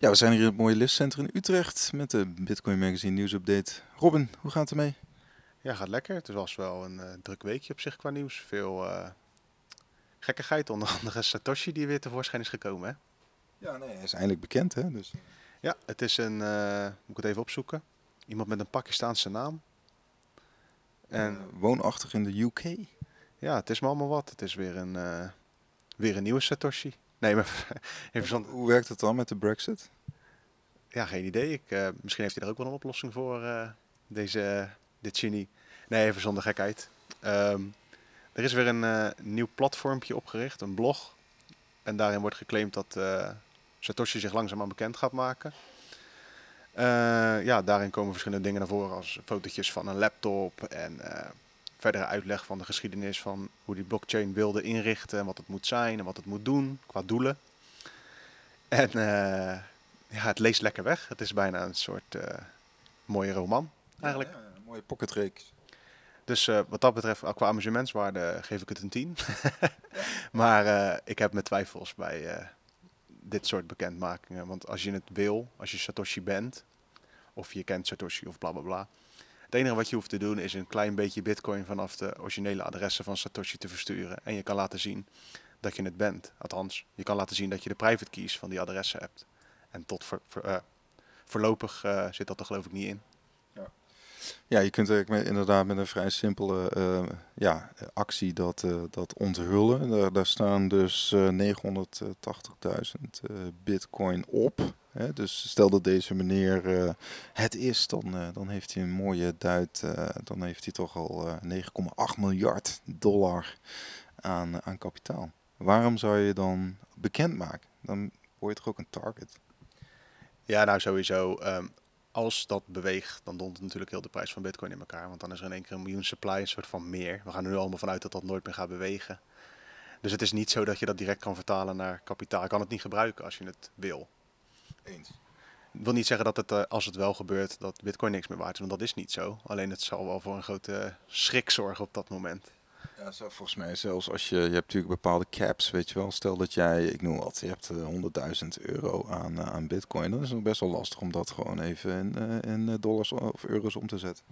Ja, we zijn hier in het mooie listcentrum in Utrecht met de Bitcoin Magazine nieuwsupdate. Robin, hoe gaat het ermee? Ja, gaat lekker. Het was wel een uh, druk weekje op zich qua nieuws. Veel uh, gekkigheid, onder andere Satoshi die weer tevoorschijn is gekomen. Hè? Ja, nee, hij is eindelijk bekend hè. Dus. Ja, het is een, uh, moet ik het even opzoeken, iemand met een Pakistaanse naam. En, woonachtig in de UK? Ja, het is maar allemaal wat. Het is weer een, weer een nieuwe Satoshi. Nee, maar even Hoe werkt het dan met de Brexit? Ja, geen idee. Ik, uh, misschien heeft hij er ook wel een oplossing voor, uh, deze, dit genie. Nee, even zonder gekheid. Um, er is weer een uh, nieuw platformpje opgericht, een blog. En daarin wordt geclaimd dat Satoshi zich langzaamaan bekend gaat maken. ja, daarin komen verschillende dingen naar voren als fotootjes van een laptop en verdere uitleg van de geschiedenis van hoe die blockchain wilde inrichten en wat het moet zijn en wat het moet doen qua doelen. En uh, ja, het leest lekker weg. Het is bijna een soort uh, mooie roman eigenlijk. Ja, ja, een mooie pocketreeks. Dus uh, wat dat betreft, qua amusementswaarde geef ik het een 10. maar ik heb mijn twijfels bij dit soort bekendmakingen. Want als je het wil, als je Satoshi bent, of je kent Satoshi of bla bla bla, het enige wat je hoeft te doen is een klein beetje bitcoin vanaf de originele adressen van Satoshi te versturen. En je kan laten zien dat je het bent. Althans, je kan laten zien dat je de private keys van die adressen hebt. En tot voor, uh, voorlopig uh, zit dat er geloof ik niet in. Ja, ja je kunt eigenlijk inderdaad met een vrij simpele uh, ja, actie dat, dat onthullen. Daar, daar staan dus 980.000 bitcoin op. Hè? Dus stel dat deze meneer uh, het is, dan, uh, dan heeft hij een mooie duit. Uh, dan heeft hij toch al 9,8 miljard dollar aan, aan kapitaal. Waarom zou je dan bekendmaken? Dan word je toch ook een target? Ja, nou sowieso. Um, als dat beweegt, dan dont natuurlijk heel de prijs van bitcoin in elkaar. Want dan is er in één keer een miljoen supply, een soort van meer. We gaan er nu allemaal vanuit dat dat nooit meer gaat bewegen. Dus het is niet zo dat je dat direct kan vertalen naar kapitaal. Je kan het niet gebruiken als je het wil. Eens. Ik wil niet zeggen dat het, uh, als het wel gebeurt, dat bitcoin niks meer waard is. Want dat is niet zo. Alleen het zal wel voor een grote schrik zorgen op dat moment. Ja, zo, volgens mij zelfs als je, je hebt natuurlijk bepaalde caps, weet je wel. Stel dat jij, ik noem wat, je hebt uh, 100.000 euro aan, aan bitcoin. Dan is het best wel lastig om dat gewoon even in, in dollars of euro's om te zetten.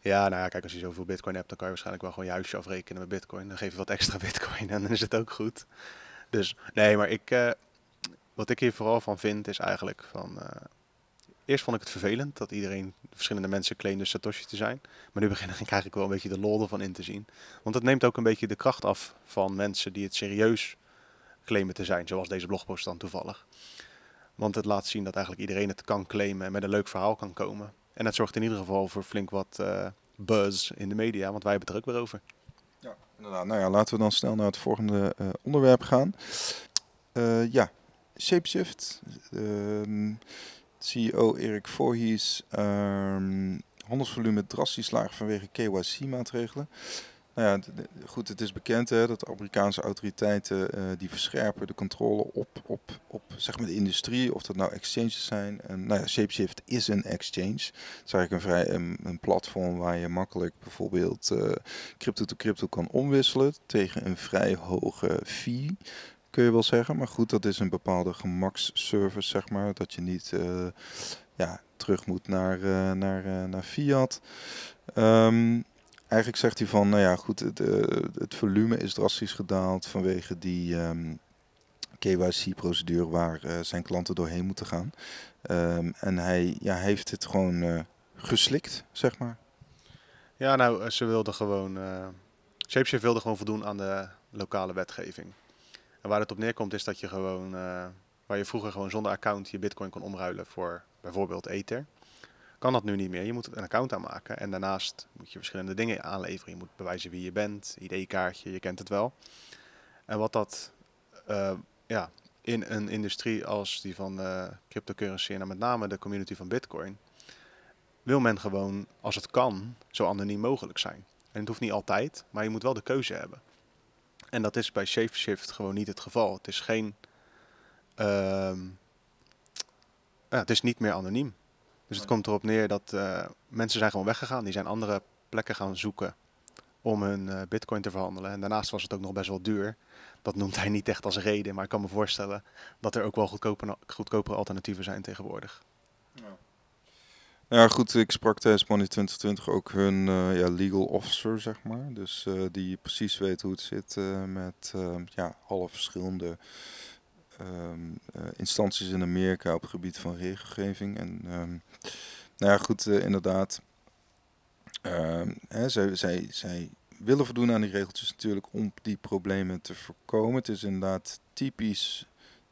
Ja, nou ja, kijk, als je zoveel bitcoin hebt, dan kan je waarschijnlijk wel gewoon je huisje afrekenen met bitcoin. Dan geef je wat extra bitcoin en dan is het ook goed. Dus nee, maar ik, wat ik hier vooral van vind is eigenlijk van... Uh, eerst vond ik het vervelend dat iedereen, verschillende mensen claimden Satoshi te zijn. Maar nu begin ik eigenlijk wel een beetje de lol ervan in te zien. Want het neemt ook een beetje de kracht af van mensen die het serieus claimen te zijn. Zoals deze blogpost dan toevallig. Want het laat zien dat eigenlijk iedereen het kan claimen en met een leuk verhaal kan komen. En het zorgt in ieder geval voor flink wat uh, buzz in de media, want wij hebben het er ook weer over. Ja, inderdaad. Nou ja, laten we dan snel naar het volgende uh, onderwerp gaan. Ja, Shapeshift. Um, CEO Erik Voorhies. Um, handelsvolume drastisch laag vanwege KYC-maatregelen. Nou ja, goed, het is bekend hè, dat Amerikaanse autoriteiten uh, die verscherpen de controle op, op, op zeg maar de industrie, of dat nou exchanges zijn. En, nou ja, Shapeshift is een exchange. Het is eigenlijk een, vrij, een, platform waar je makkelijk bijvoorbeeld uh, crypto to crypto kan omwisselen tegen een vrij hoge fee kun je wel zeggen. Maar goed, dat is een bepaalde gemaksservice, zeg maar. Dat je niet uh, ja, terug moet naar, uh, naar, uh, naar fiat. Um, eigenlijk zegt hij van, nou ja, goed, het, het volume is drastisch gedaald vanwege die ehm, KYC-procedure waar zijn klanten doorheen moeten gaan. Um, en hij ja, heeft het gewoon geslikt, zeg maar. Ja, nou, ze wilden gewoon. Shapeshift wilde gewoon voldoen aan de lokale wetgeving. En waar het op neerkomt is dat je gewoon, uh, waar je vroeger gewoon zonder account je bitcoin kon omruilen voor bijvoorbeeld Ether, kan dat nu niet meer. Je moet een account aanmaken en daarnaast moet je verschillende dingen aanleveren. Je moet bewijzen wie je bent, ID-kaartje, je kent het wel. En wat dat uh, ja, in een industrie als die van uh, cryptocurrency en met name de community van bitcoin, wil men gewoon, als het kan, zo anoniem mogelijk zijn. En het hoeft niet altijd, maar je moet wel de keuze hebben. En dat is bij ShapeShift gewoon niet het geval. Het is geen. Uh, ja, het is niet meer anoniem. Dus het komt erop neer dat uh, mensen zijn gewoon weggegaan. Die zijn andere plekken gaan zoeken om hun eh, bitcoin te verhandelen. En daarnaast was het ook nog best wel duur. Dat noemt hij niet echt als reden, maar ik kan me voorstellen dat er ook wel goedkoper, goedkopere alternatieven zijn tegenwoordig. Ja, goed, ik sprak tijdens Money 2020 ook hun eh, ja, legal officer, zeg maar. Dus eh, die precies weet hoe het zit eh, met ehm, ja, alle verschillende ehm, eh, instanties in Amerika op het gebied van regelgeving. En ehm, nou ja, goed, inderdaad. Hè, zij, zij, willen voldoen aan die regeltjes natuurlijk om die problemen te voorkomen. Het is inderdaad typisch,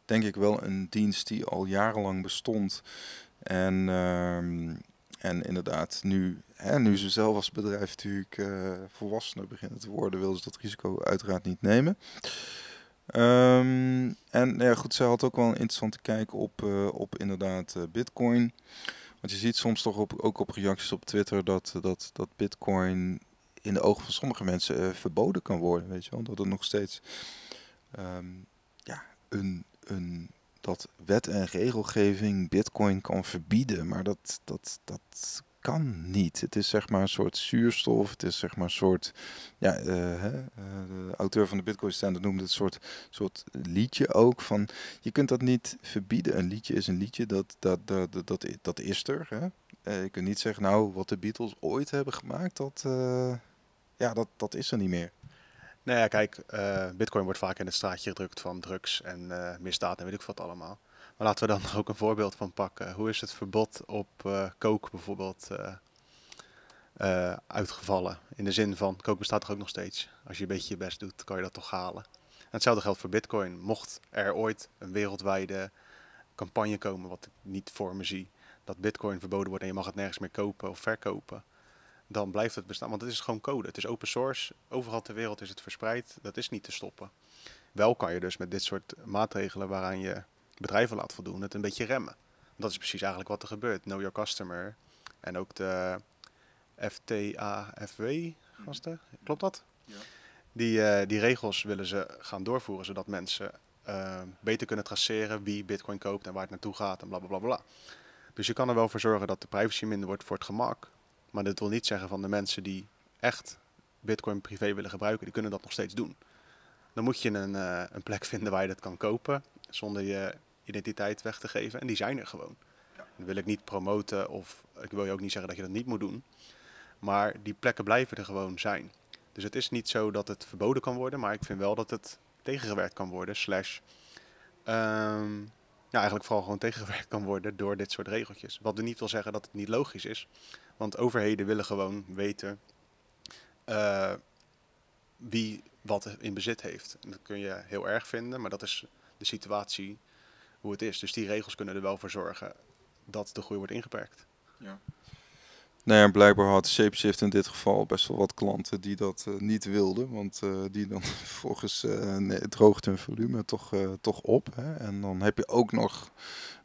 denk ik wel, een dienst die al jarenlang bestond. En, en inderdaad, nu, hè, nu ze zelf als bedrijf natuurlijk eh volwassener beginnen te worden, willen ze dat risico uiteraard niet nemen. Ehm, en nou ja, goed, zij had ook wel een interessante kijk op, eh, op inderdaad eh, Bitcoin. Want je ziet soms toch ook op reacties op Twitter dat, dat, dat Bitcoin in de ogen van sommige mensen verboden kan worden. Weet je wel? Dat het nog steeds ehm, ja, een, een, dat wet en regelgeving Bitcoin kan verbieden. Maar dat, dat, dat kan niet. Het is zeg maar een soort zuurstof. Het is zeg maar een soort. Ja, eh, hè, eh, de auteur van de Bitcoin Standard noemde het een soort, soort liedje ook. Van je kunt dat niet verbieden. Een liedje is een liedje, dat, dat, dat, dat, dat, dat is er. Hè? Eh, je kunt niet zeggen, nou, wat de Beatles ooit hebben gemaakt, dat, ja, dat, dat is er niet meer. Nou ja, kijk, eh, Bitcoin wordt vaak in het straatje gedrukt van drugs en eh, misdaad en weet ik wat allemaal. Maar laten we dan ook een voorbeeld van pakken. Hoe is het verbod op eh coke bijvoorbeeld uitgevallen? In de zin van, coke bestaat toch ook nog steeds? Als je een beetje je best doet, kan je dat toch halen? En hetzelfde geldt voor Bitcoin. Mocht er ooit een wereldwijde campagne komen, wat ik niet voor me zie, dat Bitcoin verboden wordt en je mag het nergens meer kopen of verkopen, dan blijft het bestaan. Want het is gewoon code. Het is open source. Overal ter wereld is het verspreid. Dat is niet te stoppen. Wel kan je dus met dit soort maatregelen waaraan je bedrijven laat voldoen, het een beetje remmen. Dat is precies eigenlijk wat er gebeurt. Know your customer. En ook de FTAFW, gasten. Klopt dat? Ja. Die, eh, die regels willen ze gaan doorvoeren, zodat mensen eh, beter kunnen traceren wie bitcoin koopt en waar het naartoe gaat en bla bla bla bla. Dus je kan er wel voor zorgen dat de privacy minder wordt voor het gemak. Maar dit wil niet zeggen van de mensen die echt bitcoin privé willen gebruiken, die kunnen dat nog steeds doen. Dan moet je een, eh, een plek vinden waar je dat kan kopen zonder je identiteit weg te geven. En die zijn er gewoon. Dat wil ik niet promoten of ik wil je ook niet zeggen dat je dat niet moet doen. Maar die plekken blijven er gewoon zijn. Dus het is niet zo dat het verboden kan worden, maar ik vind wel dat het tegengewerkt kan worden. Slash, ehm, ja, eigenlijk vooral gewoon tegengewerkt kan worden door dit soort regeltjes. Wat niet wil zeggen dat het niet logisch is. Want overheden willen gewoon weten eh, wie wat in bezit heeft. En dat kun je heel erg vinden, maar dat is de situatie hoe het is. Dus die regels kunnen er wel voor zorgen dat de groei wordt ingeperkt. Nou ja, blijkbaar had Shapeshift in dit geval best wel wat klanten die dat eh, niet wilden. Want eh, die dan volgens uh, droogt hun volume toch, toch op. Hè? En dan heb je ook nog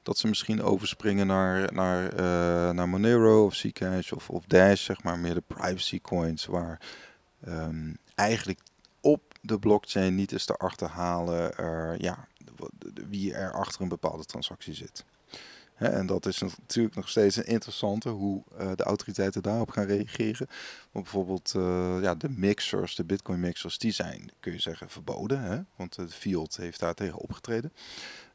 dat ze misschien overspringen naar, naar, naar Monero of Zcash of, of Dash, zeg maar, meer de privacy coins. Waar ehm, eigenlijk op de blockchain niet is te achterhalen ja, wie er achter een bepaalde transactie zit. En dat is natuurlijk nog steeds een interessante hoe eh, de autoriteiten daarop gaan reageren. Want bijvoorbeeld eh, ja, de mixers, de bitcoin mixers, die zijn, kun je zeggen, verboden. Hè? Want de field heeft daar tegen opgetreden.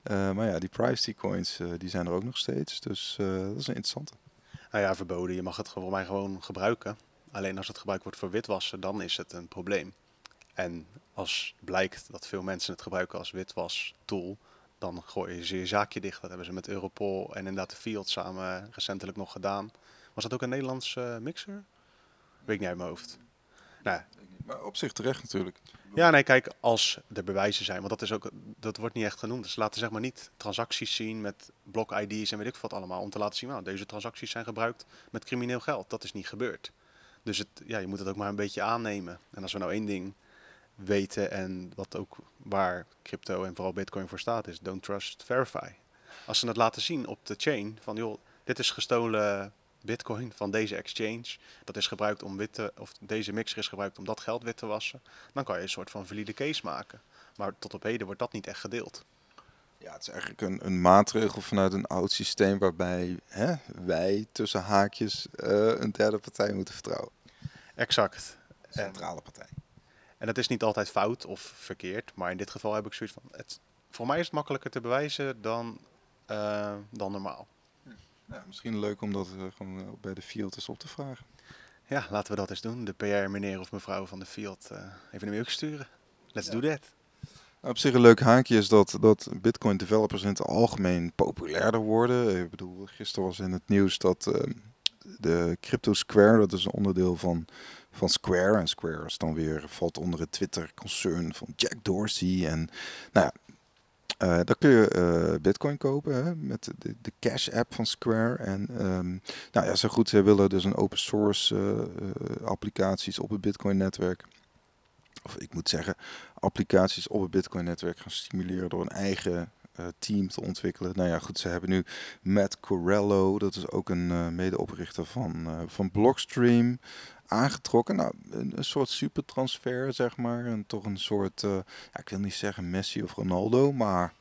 Eh, maar ja, die privacy coins, die zijn er ook nog steeds. Dus dat is een interessante. Nou ja, verboden. Je mag het voor mij gewoon gebruiken. Alleen als het gebruikt wordt voor witwassen, dan is het een probleem. En als blijkt dat veel mensen het gebruiken als witwas-tool, dan gooien ze je zaakje dicht. Dat hebben ze met Europol en inderdaad de Field samen recentelijk nog gedaan. Was dat ook een Nederlands eh, mixer? Weet ik niet uit mijn hoofd. Nou, Maar op zich terecht natuurlijk. ja, nee, kijk, als er bewijzen zijn, want dat, is ook, dat wordt niet echt genoemd. Dus ze laten zeg maar niet transacties zien met blok-ID's en weet ik wat allemaal, om te laten zien, nou, deze transacties zijn gebruikt met crimineel geld. Dat is niet gebeurd. Dus het, ja, je moet het ook maar een beetje aannemen. En als we nou één ding weten en wat ook waar crypto en vooral bitcoin voor staat is, don't trust, verify. Als ze het laten zien op de chain van, joh, dit is gestolen bitcoin van deze exchange, dat is gebruikt om witte, of deze mixer is gebruikt om dat geld wit te wassen, dan kan je een soort van valide case maken. Maar tot op heden wordt dat niet echt gedeeld. Ja, het is eigenlijk een, een maatregel vanuit een oud systeem waarbij hè, wij tussen haakjes eh, een derde partij moeten vertrouwen. Exact. centrale partij. En dat is niet altijd fout of verkeerd, maar in dit geval heb ik zoiets van, het, voor mij is het makkelijker te bewijzen dan, eh, dan normaal. Ja, misschien leuk om dat eh, gewoon eh, bij de field eens op te vragen. Ja, laten we dat eens doen. De PR meneer of mevrouw van de field eh, even een mail sturen. Let's do that. Op zich een leuk haakje is dat, dat Bitcoin developers in het algemeen populairder worden. Ik bedoel, gisteren was in het nieuws dat ehm, de Crypto Square, dat is een onderdeel van, van Square. En Square is dan weer, valt onder het Twitter-concern van Jack Dorsey. En nou ja, daar kun je eh, Bitcoin kopen hè, met de, de Cash app van Square. En ehm, nou ja, zo goed, ze willen dus een open source eh, applicaties op het Bitcoin-netwerk. Of ik moet zeggen, applicaties op het Bitcoin-netwerk gaan stimuleren door een eigen team te ontwikkelen. Nou ja, goed, ze hebben nu Matt Corello, dat is ook een medeoprichter van, van Blockstream, aangetrokken. Nou, een, een soort supertransfer, zeg maar. En toch een soort, eh, ja, ik wil niet zeggen Messi of Ronaldo, maar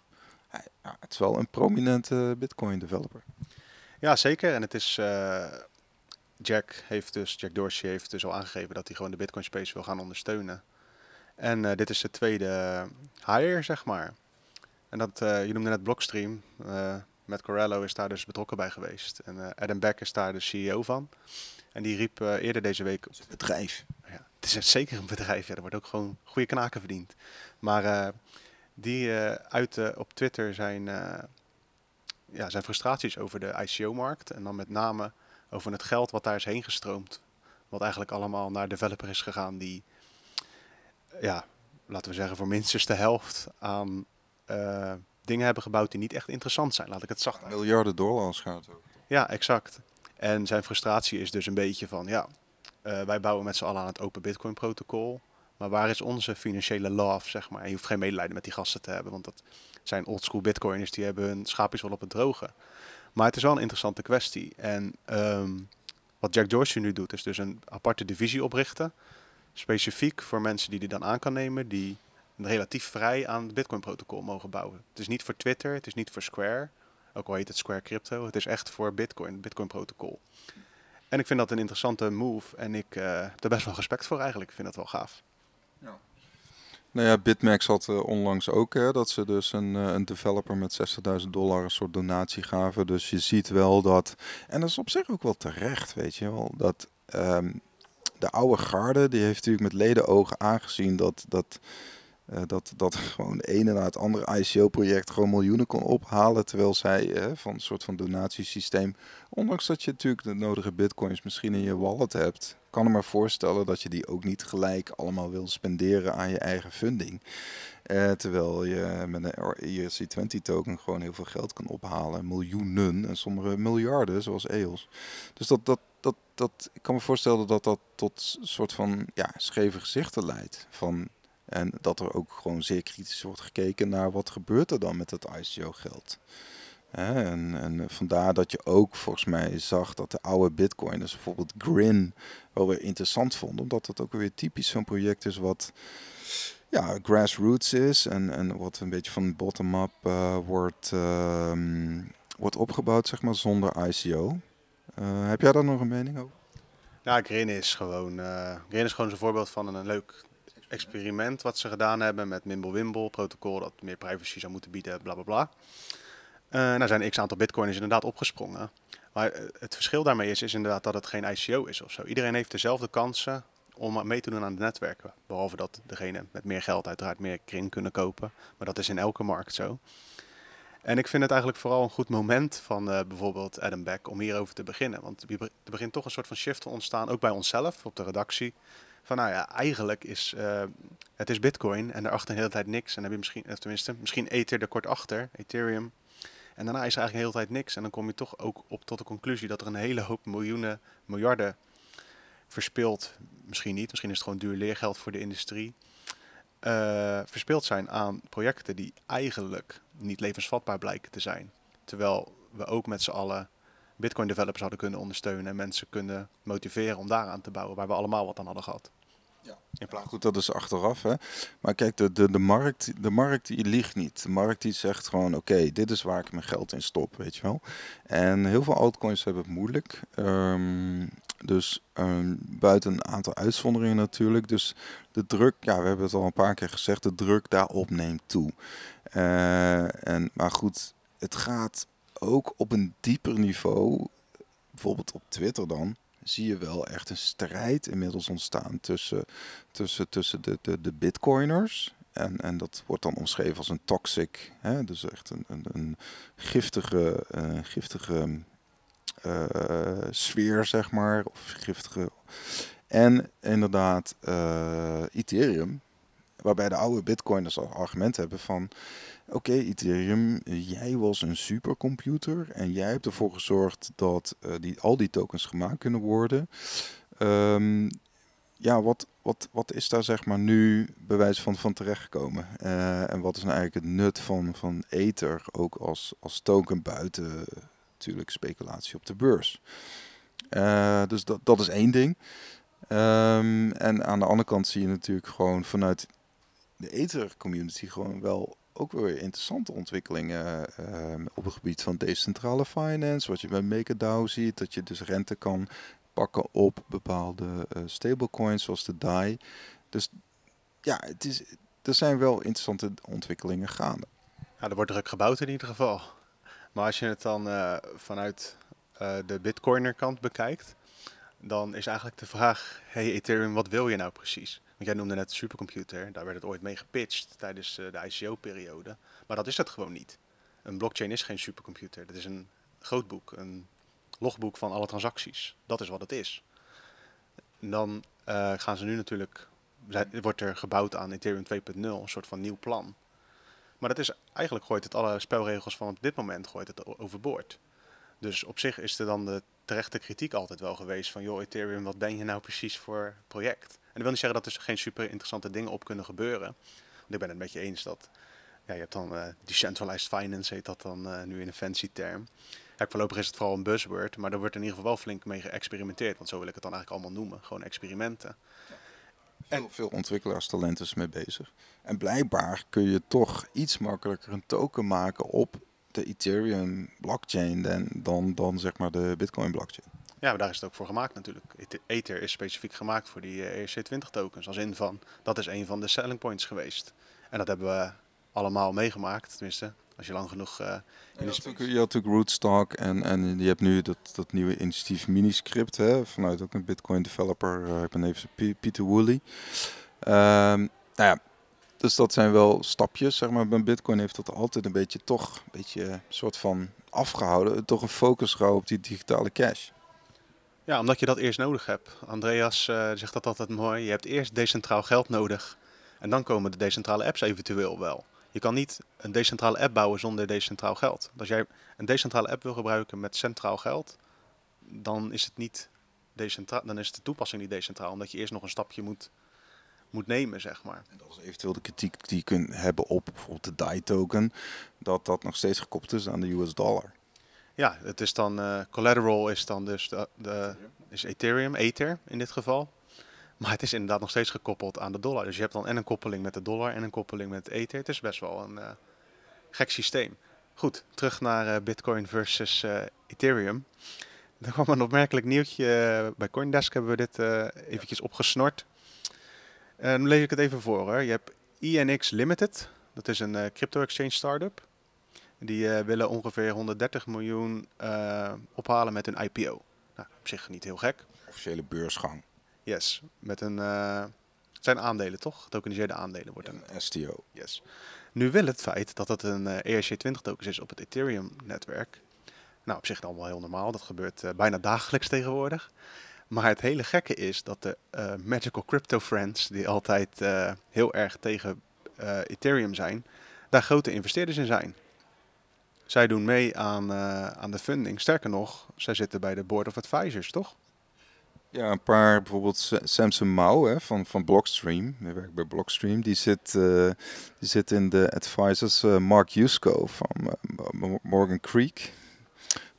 het is wel een prominente Bitcoin-developer. Ja, zeker. En het is. eh, Jack heeft dus, Jack Dorsey heeft dus al aangegeven dat hij gewoon de Bitcoin space wil gaan ondersteunen. En eh, dit is de tweede hire, zeg maar. En dat, je noemde net Blockstream. Matt Corello is daar dus betrokken bij geweest. En Adam Beck is daar de CEO van. En die riep eh, eerder deze week Bedrijf. ja, het is een- zeker een bedrijf. Ja, er wordt ook gewoon goede knaken verdiend. Maar eh, die eh uitte op Twitter zijn, eh, ja, zijn frustraties over de ICO-markt. En dan met name over het geld wat daar is heen gestroomd. Wat eigenlijk allemaal naar developer is gegaan die, ja, laten we zeggen, voor minstens de helft aan dingen hebben gebouwd die niet echt interessant zijn. Laat ik het zacht uit. Miljarden dollars gaat het over. Ja, exact. En zijn frustratie is dus een beetje van, ja, eh, wij bouwen met z'n allen aan het open Bitcoin protocol. Maar waar is onze financiële love, zeg maar? Je hoeft geen medelijden met die gasten te hebben, want dat zijn oldschool Bitcoiners, die hebben hun schaapjes wel op het droge. Maar het is wel een interessante kwestie. En ehm, wat Jack Dorsey nu doet, is dus een aparte divisie oprichten. Specifiek voor mensen die die dan aan kan nemen, die relatief vrij aan het Bitcoin protocol mogen bouwen. Het is niet voor Twitter, het is niet voor Square. Ook al heet het Square Crypto. Het is echt voor Bitcoin, het Bitcoin protocol. En ik vind dat een interessante move. En ik eh, heb er best wel respect voor eigenlijk. Ik vind dat wel gaaf. Nou ja, BitMEX had eh, onlangs ook hè, dat ze dus een, eh, een developer met 60.000 dollar een soort donatie gaven. Dus je ziet wel dat, en dat is op zich ook wel terecht, weet je wel, dat ehm, de oude garde, die heeft natuurlijk met ledenogen aangezien dat, dat, eh, dat, dat gewoon de ene na het andere ICO-project gewoon miljoenen kon ophalen. Terwijl zij eh, van een soort van donatiesysteem, ondanks dat je natuurlijk de nodige bitcoins misschien in je wallet hebt, kan ik me voorstellen dat je die ook niet gelijk allemaal wil spenderen aan je eigen funding. Eh, terwijl je met een ERC20 token gewoon heel veel geld kan ophalen. Miljoenen en sommige miljarden, zoals EOS. Dus dat, dat, dat, dat, ik kan me voorstellen dat dat tot een soort van ja, scheve gezichten leidt. Van, en dat er ook gewoon zeer kritisch wordt gekeken naar wat gebeurt er dan met het ICO-geld. En, en vandaar dat je ook volgens mij zag dat de oude bitcoiners bijvoorbeeld Grin wel weer interessant vonden. Omdat het ook weer typisch zo'n project is wat ja, grassroots is. En, en wat een beetje van bottom-up eh, wordt, ehm, wordt opgebouwd, zeg maar, zonder ICO. Eh, heb jij daar nog een mening over? Ja, Grin is gewoon, eh Grin is gewoon zo'n voorbeeld van een, leuk experiment wat ze gedaan hebben met Mimblewimble protocol dat meer privacy zou moeten bieden, bla bla bla. Eh nou zijn x aantal bitcoiners inderdaad opgesprongen. Maar eh, het verschil daarmee is, is inderdaad dat het geen ICO is of zo. Iedereen heeft dezelfde kansen om mee te doen aan de netwerken. Behalve dat degene met meer geld uiteraard meer Grin kunnen kopen. Maar dat is in elke markt zo. En ik vind het eigenlijk vooral een goed moment van eh, bijvoorbeeld Adam Beck om hierover te beginnen. Want er begint toch een soort van shift te ontstaan, ook bij onszelf op de redactie. Van nou ja, eigenlijk is eh, het is Bitcoin en daarachter de hele tijd niks. En dan heb je misschien, of tenminste, misschien Ether er kort achter, Ethereum. En daarna is er eigenlijk de hele tijd niks. En dan kom je toch ook op tot de conclusie dat er een hele hoop miljoenen, miljarden verspild, misschien niet, misschien is het gewoon duur leergeld voor de industrie, eh verspild zijn aan projecten die eigenlijk niet levensvatbaar blijken te zijn. Terwijl we ook met z'n allen Bitcoin developers hadden kunnen ondersteunen en mensen kunnen motiveren om daaraan te bouwen, waar we allemaal wat aan hadden gehad. Ja. In plaats Goed, dat is achteraf. Hè? Maar kijk, de, de, de, markt, de markt die liegt niet. De markt die zegt gewoon, oké, dit is waar ik mijn geld in stop, weet je wel. En heel veel altcoins hebben het moeilijk. Ehm, Dus ehm, buiten een aantal uitzonderingen natuurlijk. Dus de druk, ja, we hebben het al een paar keer gezegd, de druk daarop neemt toe. Eh, en, maar goed, het gaat ook op een dieper niveau, bijvoorbeeld op Twitter dan, zie je wel echt een strijd inmiddels ontstaan tussen, tussen, tussen de, de, de bitcoiners. En, en dat wordt dan omschreven als een toxic, hè, dus echt een, een, een giftige, uh, giftige uh, sfeer, zeg maar, of giftige. En inderdaad, uh, Ethereum, waarbij de oude bitcoiners als argument hebben van Oké, Ethereum, jij was een supercomputer en jij hebt ervoor gezorgd dat uh, die, al die tokens gemaakt kunnen worden. Um, ja, wat, wat, wat is daar zeg maar nu bewijs van, van terechtgekomen? Uh, en wat is nou eigenlijk het nut van, van Ether ook als, als token buiten natuurlijk speculatie op de beurs? Uh, dus dat, dat is één ding. Um, en aan de andere kant zie je natuurlijk gewoon vanuit de Ether community gewoon wel ook weer interessante ontwikkelingen uh, op het gebied van decentrale finance. Wat je bij MakerDAO ziet, dat je dus rente kan pakken op bepaalde uh, stablecoins zoals de DAI. Dus ja, het is, er zijn wel interessante ontwikkelingen gaande. Ja, er wordt druk gebouwd in ieder geval. Maar als je het dan uh, vanuit uh, de Bitcoiner kant bekijkt, dan is eigenlijk de vraag: hey Ethereum, wat wil je nou precies? Jij noemde net supercomputer, daar werd het ooit mee gepitcht tijdens uh, de ICO-periode. Maar dat is het gewoon niet. Een blockchain is geen supercomputer. Dat is een grootboek, een logboek van alle transacties. Dat is wat het is. En dan uh, gaan ze nu natuurlijk, wordt er gebouwd aan Ethereum 2.0, een soort van nieuw plan. Maar dat is eigenlijk gooit het alle spelregels van op dit moment gooit het overboord. Dus op zich is er dan de terechte kritiek altijd wel geweest van, joh Ethereum, wat ben je nou precies voor project? En dat wil niet zeggen dat er geen super interessante dingen op kunnen gebeuren. Want ik ben het met je eens dat ja, je hebt dan uh, decentralized finance, heet dat dan uh, nu in een fancy term. Ja, voorlopig is het vooral een buzzword, maar er wordt in ieder geval wel flink mee geëxperimenteerd. Want zo wil ik het dan eigenlijk allemaal noemen. Gewoon experimenten. En veel ontwikkelaarstalenten is mee bezig. En blijkbaar kun je toch iets makkelijker een token maken op de Ethereum blockchain dan, dan, dan zeg maar de Bitcoin blockchain. Ja, maar daar is het ook voor gemaakt natuurlijk. Ether is specifiek gemaakt voor die ERC20 tokens. Als in van, dat is een van de selling points geweest. En dat hebben we allemaal meegemaakt, tenminste. Als je lang genoeg uh, in de je, je had natuurlijk Rootstock en, en je hebt nu dat, dat nieuwe initiatief Miniscript, hè, vanuit ook een Bitcoin developer, uh, ik ben even Pieter Woolley. Um, nou ja, dus dat zijn wel stapjes, zeg maar. Bij Bitcoin heeft dat altijd een beetje toch, een beetje een soort van afgehouden. Toch een focus gehouden op die digitale cash. Ja, omdat je dat eerst nodig hebt. Andreas uh, zegt dat altijd mooi. Je hebt eerst decentraal geld nodig. En dan komen de decentrale apps eventueel wel. Je kan niet een decentrale app bouwen zonder decentraal geld. Als jij een decentrale app wil gebruiken met centraal geld, dan is het niet decentraal. Dan is de toepassing niet decentraal, omdat je eerst nog een stapje moet, moet nemen, zeg maar. En dat is eventueel de kritiek die je kunt hebben op bijvoorbeeld de DAI token, dat dat nog steeds gekoppeld is aan de US dollar. Ja, het is dan uh, collateral is dan dus de, de is Ethereum, Ether in dit geval. Maar het is inderdaad nog steeds gekoppeld aan de dollar. Dus je hebt dan en een koppeling met de dollar en een koppeling met Ether. Het is best wel een uh, gek systeem. Goed, terug naar uh, Bitcoin versus Ethereum. Er kwam een opmerkelijk nieuwtje. bij Coindesk hebben we dit eventjes opgesnort. Dan lees ik het even voor. Hoor. Je hebt INX Limited. Dat is een crypto exchange startup. Die uh, willen ongeveer 130 miljoen uh, ophalen met een IPO. Nou, op zich niet heel gek. Officiële beursgang. Yes, met een. Uh, het zijn aandelen toch? Tokeniseerde aandelen wordt een, een STO. Yes. Nu wil het feit dat het een ERC20 token is op het Ethereum-netwerk. Nou, op zich allemaal heel normaal. Dat gebeurt bijna dagelijks tegenwoordig. Maar het hele gekke is dat de Magical Crypto Friends, die altijd heel erg tegen Ethereum zijn, daar grote investeerders in zijn. Zij doen mee aan, aan de funding. Sterker nog, zij zitten bij de Board of Advisors, toch? Ja, een paar, bijvoorbeeld Samson Mao van, van Blockstream, die werkt bij Blockstream, die zit, die zit in de advisors. Mark Yusko van Morgan Creek,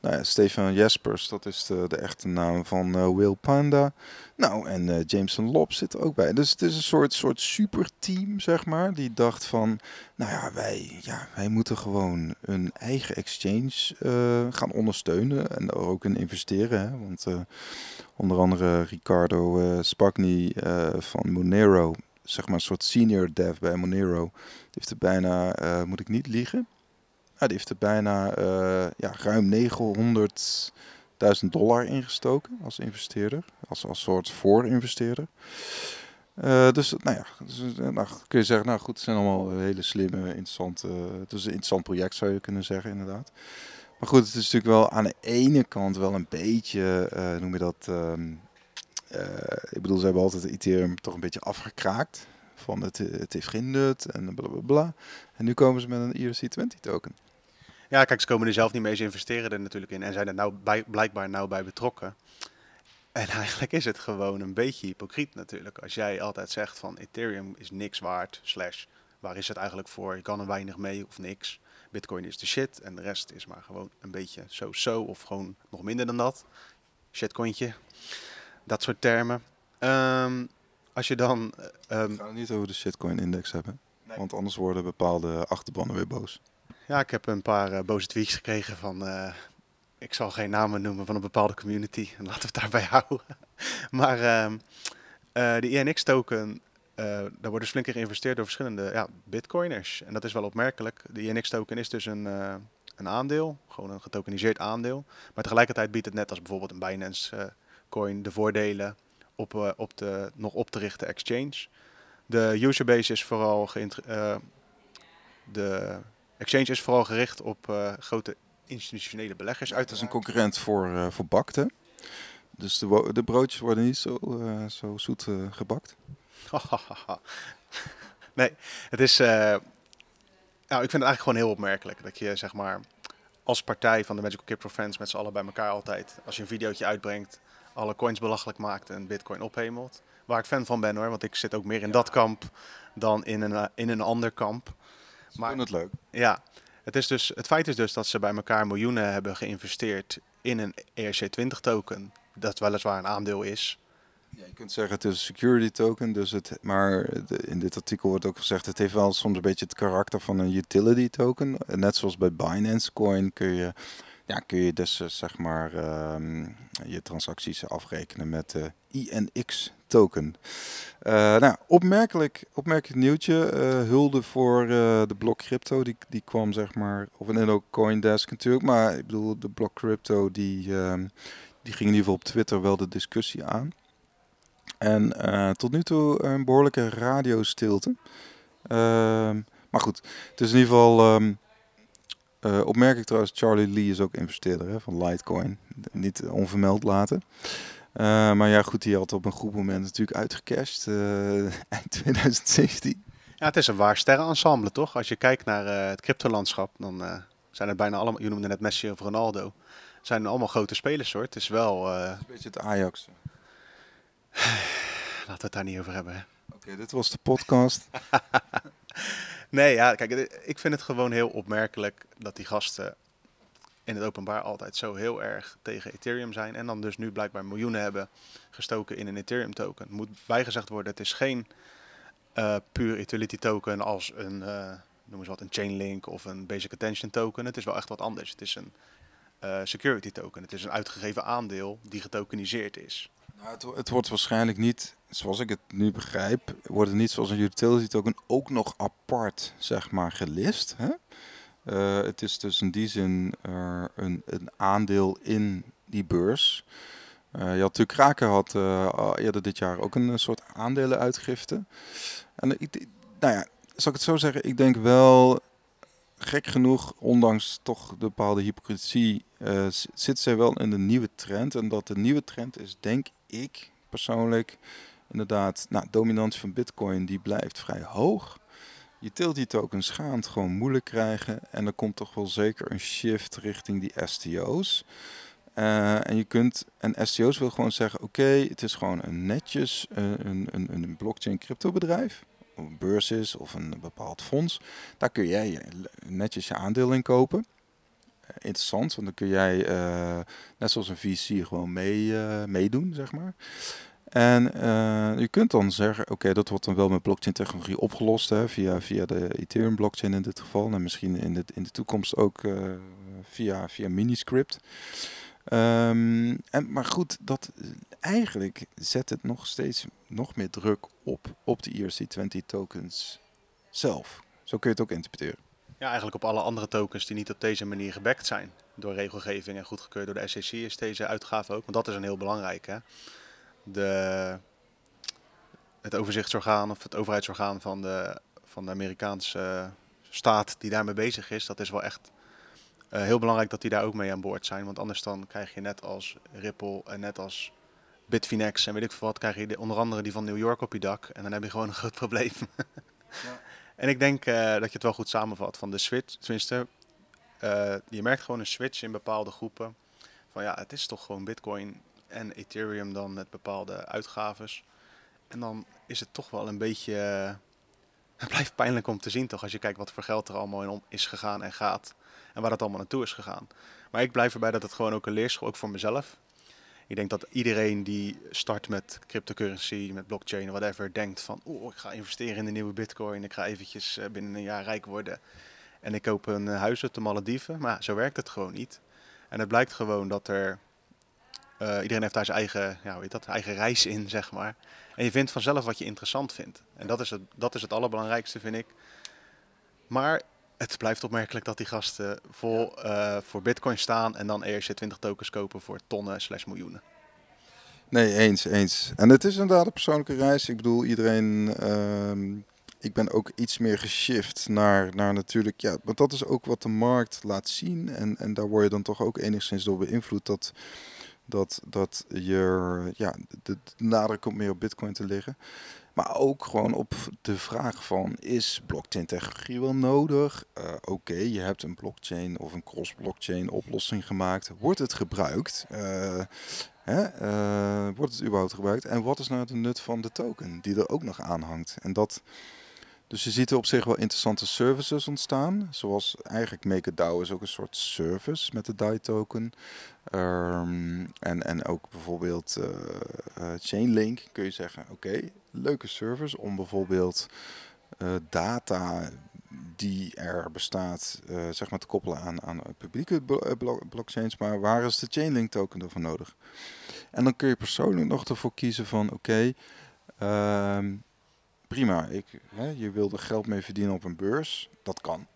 Nou ja, Stefan Jespers, dat is de, de echte naam van eh, Will Panda. Nou, en eh, Jameson Lobb zit er ook bij. Dus het is een soort, soort superteam, zeg maar. Die dacht van, nou ja, wij, ja, wij moeten gewoon een eigen exchange eh, gaan ondersteunen. En er ook in investeren. Hè? Want onder andere Ricardo Spagni van Monero, zeg maar een soort senior dev bij Monero. Heeft er bijna, moet ik niet liegen... Die heeft er bijna eh, ja, ruim 900.000 dollar ingestoken als investeerder. Als, als soort voorinvesteerder. Eh dus nou ja, dus, eh, nou, kun je zeggen, nou goed, het zijn allemaal hele slimme, interessante... het is een interessant project zou je kunnen zeggen, inderdaad. Maar goed, het is natuurlijk wel aan de ene kant wel een beetje, eh noem je dat... ehm, eh, ik bedoel, ze hebben altijd Ethereum toch een beetje afgekraakt. Van het, het heeft geen nut en bla bla bla. En nu komen ze met een ERC20 token. Ja, kijk, ze komen er zelf niet mee. Ze investeren er natuurlijk in en zijn er nou bij, blijkbaar nou bij betrokken. En eigenlijk is het gewoon een beetje hypocriet natuurlijk. Als jij altijd zegt van Ethereum is niks waard, slash, waar is het eigenlijk voor? Je kan er weinig mee of niks. Bitcoin is de shit en de rest is maar gewoon een beetje zo-zo of gewoon nog minder dan dat. Shitcointje, dat soort termen. Ehm, als je dan... eh, ehm, We gaan het niet over de shitcoin index hebben. Nee. Want anders worden bepaalde achterbannen weer boos. Ja, ik heb een paar eh, boze tweets gekregen van, eh, ik zal geen namen noemen van een bepaalde community. En laten we het daarbij houden. maar ehm, eh, de INX-token, eh daar wordt dus flink in geïnvesteerd door verschillende ja, bitcoiners. En dat is wel opmerkelijk. De INX-token is dus een, een aandeel, gewoon een getokeniseerd aandeel. Maar tegelijkertijd biedt het net als bijvoorbeeld een Binance-coin de voordelen op, op de nog op te richten exchange. De userbase is vooral de exchange is vooral gericht op eh, grote institutionele beleggers. Het is een concurrent voor, eh voor. Dus de, de broodjes worden niet zo, eh, zo zoet gebakt. nee, het is. nou, ik vind het eigenlijk gewoon heel opmerkelijk dat je zeg maar als partij van de Magical Crypto Friends met z'n allen bij elkaar altijd, als je een videootje uitbrengt, alle coins belachelijk maakt en Bitcoin ophemelt. Waar ik fan van ben hoor, want ik zit ook meer in dat kamp dan in een, in een ander kamp. Ze Maar- het leuk. Ja, het, is dus, het feit is dus dat ze bij elkaar miljoenen hebben geïnvesteerd in een ERC20 token, dat weliswaar een aandeel is. Ja, je kunt zeggen het is een security token, dus het, maar in dit artikel wordt ook gezegd het heeft wel soms een beetje het karakter van een utility token. En Net zoals bij Binance Coin kun je, ja, kun je dus eh, zeg maar ehm, je transacties afrekenen met de INX token. Eh, nou, opmerkelijk, opmerkelijk nieuwtje. eh, hulde voor de Block Crypto. Die, die kwam zeg maar, of en ook Coindesk natuurlijk. Maar ik bedoel, de Block Crypto die, ehm, die ging in ieder geval op Twitter wel de discussie aan. En tot nu toe een behoorlijke radiostilte. Ehm maar goed, het is in ieder geval eh, opmerkelijk trouwens, Charlie Lee is ook investeerder hè, van Litecoin. Niet onvermeld laten. Eh, maar ja, goed, die had op een goed moment natuurlijk uitgecashed. eh, eind 2017. Ja, het is een waar sterrenensemble toch? Als je kijkt naar het cryptolandschap, dan zijn het bijna allemaal, je noemde net Messi of Ronaldo, zijn allemaal grote spelers hoor. Het is wel, eh, Een beetje het Ajax. laten we het daar niet over hebben. Hè. Oké, dit was de podcast. Nee, ja, kijk, ik vind het gewoon heel opmerkelijk dat die gasten in het openbaar altijd zo heel erg tegen Ethereum zijn. En dan dus nu blijkbaar miljoenen hebben gestoken in een Ethereum token. Moet bijgezegd worden, het is geen eh puur utility token als een, eh noem eens wat, een Chainlink of een Basic Attention token. Het is wel echt wat anders. Het is een eh, security token. Het is een uitgegeven aandeel die getokeniseerd is. Het, wo- het wordt waarschijnlijk niet, zoals ik het nu begrijp, wordt het niet zoals een utility token ook nog apart, zeg maar, gelist. Hè? Eh, het is dus in die zin een, een aandeel in die beurs. Eh, je had natuurlijk Kraken had eh, eerder dit jaar ook een soort aandelenuitgifte. En ik, nou ja, zal ik het zo zeggen, ik denk wel gek genoeg, ondanks toch de bepaalde hypocrisie, zit zij wel in de nieuwe trend. En dat de nieuwe trend is, denk ik persoonlijk, inderdaad, nou, dominantie van Bitcoin die blijft vrij hoog. Utility tokens gaan het gewoon moeilijk krijgen. En er komt toch wel zeker een shift richting die STO's. Eh, en je kunt, en STO's wil gewoon zeggen, oké, het is gewoon een netjes, eh, een, een, een blockchain crypto bedrijf. Of een beurs is of een bepaald fonds. Daar kun jij je- netjes je aandeel in kopen. Interessant, want dan kun jij, eh, net zoals een VC, gewoon mee, eh, meedoen, zeg maar. En eh, je kunt dan zeggen, oké, dat wordt dan wel met blockchain technologie opgelost, hè, via, via de Ethereum blockchain in dit geval. En misschien in de, in de toekomst ook via, via Miniscript. Ehm, en, maar goed, dat, eigenlijk zet het nog steeds nog meer druk op, op de ERC20 tokens zelf. Zo kun je het ook interpreteren. Ja, eigenlijk op alle andere tokens die niet op deze manier gebackt zijn door regelgeving en goedgekeurd door de SEC is deze uitgave ook. Want dat is een heel belangrijk. Hè? De, het overzichtsorgaan of het overheidsorgaan van de, van de Amerikaanse staat die daarmee bezig is, dat is wel echt uh, heel belangrijk dat die daar ook mee aan boord zijn. Want anders dan krijg je net als Ripple en net als Bitfinex en weet ik veel wat, krijg je de, onder andere die van New York op je dak. En dan heb je gewoon een groot probleem. ja. En ik denk uh, dat je het wel goed samenvat van de switch. Tenminste, uh, je merkt gewoon een switch in bepaalde groepen. Van ja, het is toch gewoon Bitcoin en Ethereum dan met bepaalde uitgaves. En dan is het toch wel een beetje. Uh, het blijft pijnlijk om te zien, toch? Als je kijkt wat voor geld er allemaal in om is gegaan en gaat. En waar dat allemaal naartoe is gegaan. Maar ik blijf erbij dat het gewoon ook een leerschool, ook voor mezelf. Ik denk dat iedereen die start met cryptocurrency, met blockchain, whatever, denkt van, oh, ik ga investeren in de nieuwe bitcoin, ik ga eventjes binnen een jaar rijk worden en ik koop een huis op de Malediven. Maar zo werkt het gewoon niet. En het blijkt gewoon dat er, uh, iedereen heeft daar zijn eigen, ja, weet dat, eigen reis in, zeg maar. En je vindt vanzelf wat je interessant vindt. En dat is het, dat is het allerbelangrijkste, vind ik. Maar het blijft opmerkelijk dat die gasten vol uh, voor bitcoin staan en dan ERC20 tokens kopen voor tonnen slash miljoenen. Nee, eens, eens. En het is inderdaad een persoonlijke reis. Ik bedoel, iedereen... Uh, ik ben ook iets meer geshift naar, naar natuurlijk... Ja, want dat is ook wat de markt laat zien. En, en daar word je dan toch ook enigszins door beïnvloed dat... Dat, dat je ja, de, de nadruk komt meer op bitcoin te liggen. Maar ook gewoon op de vraag van, is blockchain technologie wel nodig? Uh, Oké, je hebt een blockchain of een cross-blockchain oplossing gemaakt. Wordt het gebruikt? Uh, hè? Uh, wordt het überhaupt gebruikt? En wat is nou de nut van de token die er ook nog aan hangt? En dat... Dus je ziet er op zich wel interessante services ontstaan. Zoals eigenlijk MakerDAO is ook een soort service met de DAI token. Um, en, en ook bijvoorbeeld uh, uh, Chainlink kun je zeggen, oké, leuke service om bijvoorbeeld uh, data die er bestaat, zeg maar te koppelen aan, aan publieke blockchains. Maar waar is de Chainlink token ervoor nodig? En dan kun je persoonlijk nog ervoor kiezen van, oké, um, prima, ik, hè, je wilde geld mee verdienen op een beurs. Dat kan.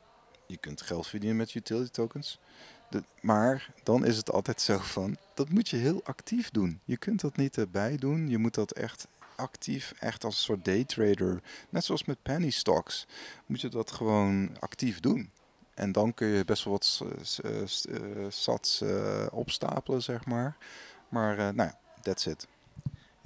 Je kunt geld verdienen met utility tokens. Maar dan is het altijd zo van, dat moet je heel actief doen. Je kunt dat niet erbij doen. Je moet dat echt actief, echt als een soort daytrader. Net zoals met penny stocks. Moet je dat gewoon actief doen. En dan kun je best wel wat uh, sats uh, opstapelen, zeg maar. Maar uh, nou ja, that's it.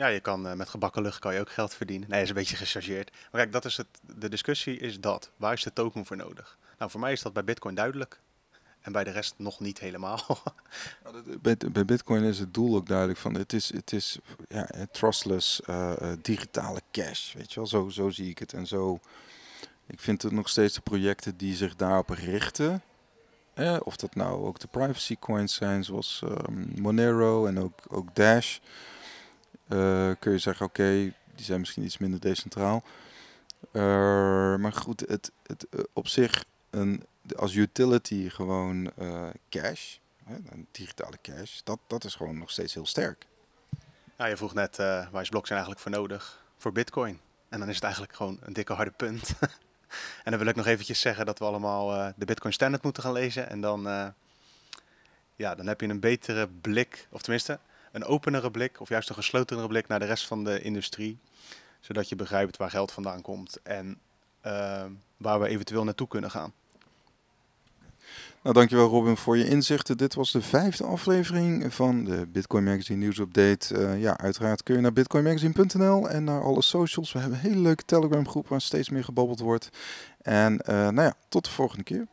Ja, je kan uh, met gebakken lucht kan je ook geld verdienen. Nee, is een beetje gechargeerd. Maar kijk, dat is het, de discussie is dat. Waar is de token voor nodig? Nou, voor mij is dat bij Bitcoin duidelijk. En bij de rest nog niet helemaal. bij, bij Bitcoin is het doel ook duidelijk van het is, het is ja, trustless uh, digitale cash. Weet je wel, zo, zo zie ik het. En zo, ik vind het nog steeds de projecten die zich daarop richten. Eh, of dat nou ook de privacy coins zijn, zoals um, Monero en ook, ook Dash. Uh, kun je zeggen, oké, die zijn misschien iets minder decentraal. Uh, maar goed, het, het uh, op zich een, als utility gewoon cash, hè, een digitale cash, dat, dat is gewoon nog steeds heel sterk. Ja, je vroeg net, waar is blockchain eigenlijk voor nodig? Voor bitcoin. En dan is het eigenlijk gewoon een dikke harde punt. en dan wil ik nog eventjes zeggen dat we allemaal de bitcoin standard moeten gaan lezen. En dan, ja, dan heb je een betere blik, of tenminste een openere blik of juist een geslotenere blik naar de rest van de industrie. Zodat je begrijpt waar geld vandaan komt en uh, waar we eventueel naartoe kunnen gaan. Nou, dankjewel Robin voor je inzichten. Dit was de vijfde aflevering van de Bitcoin Magazine nieuwsupdate. Uh, ja, uiteraard kun je naar bitcoinmagazine.nl en naar alle socials. We hebben een hele leuke Telegram groep waar steeds meer gebabbeld wordt. En uh, nou ja, tot de volgende keer.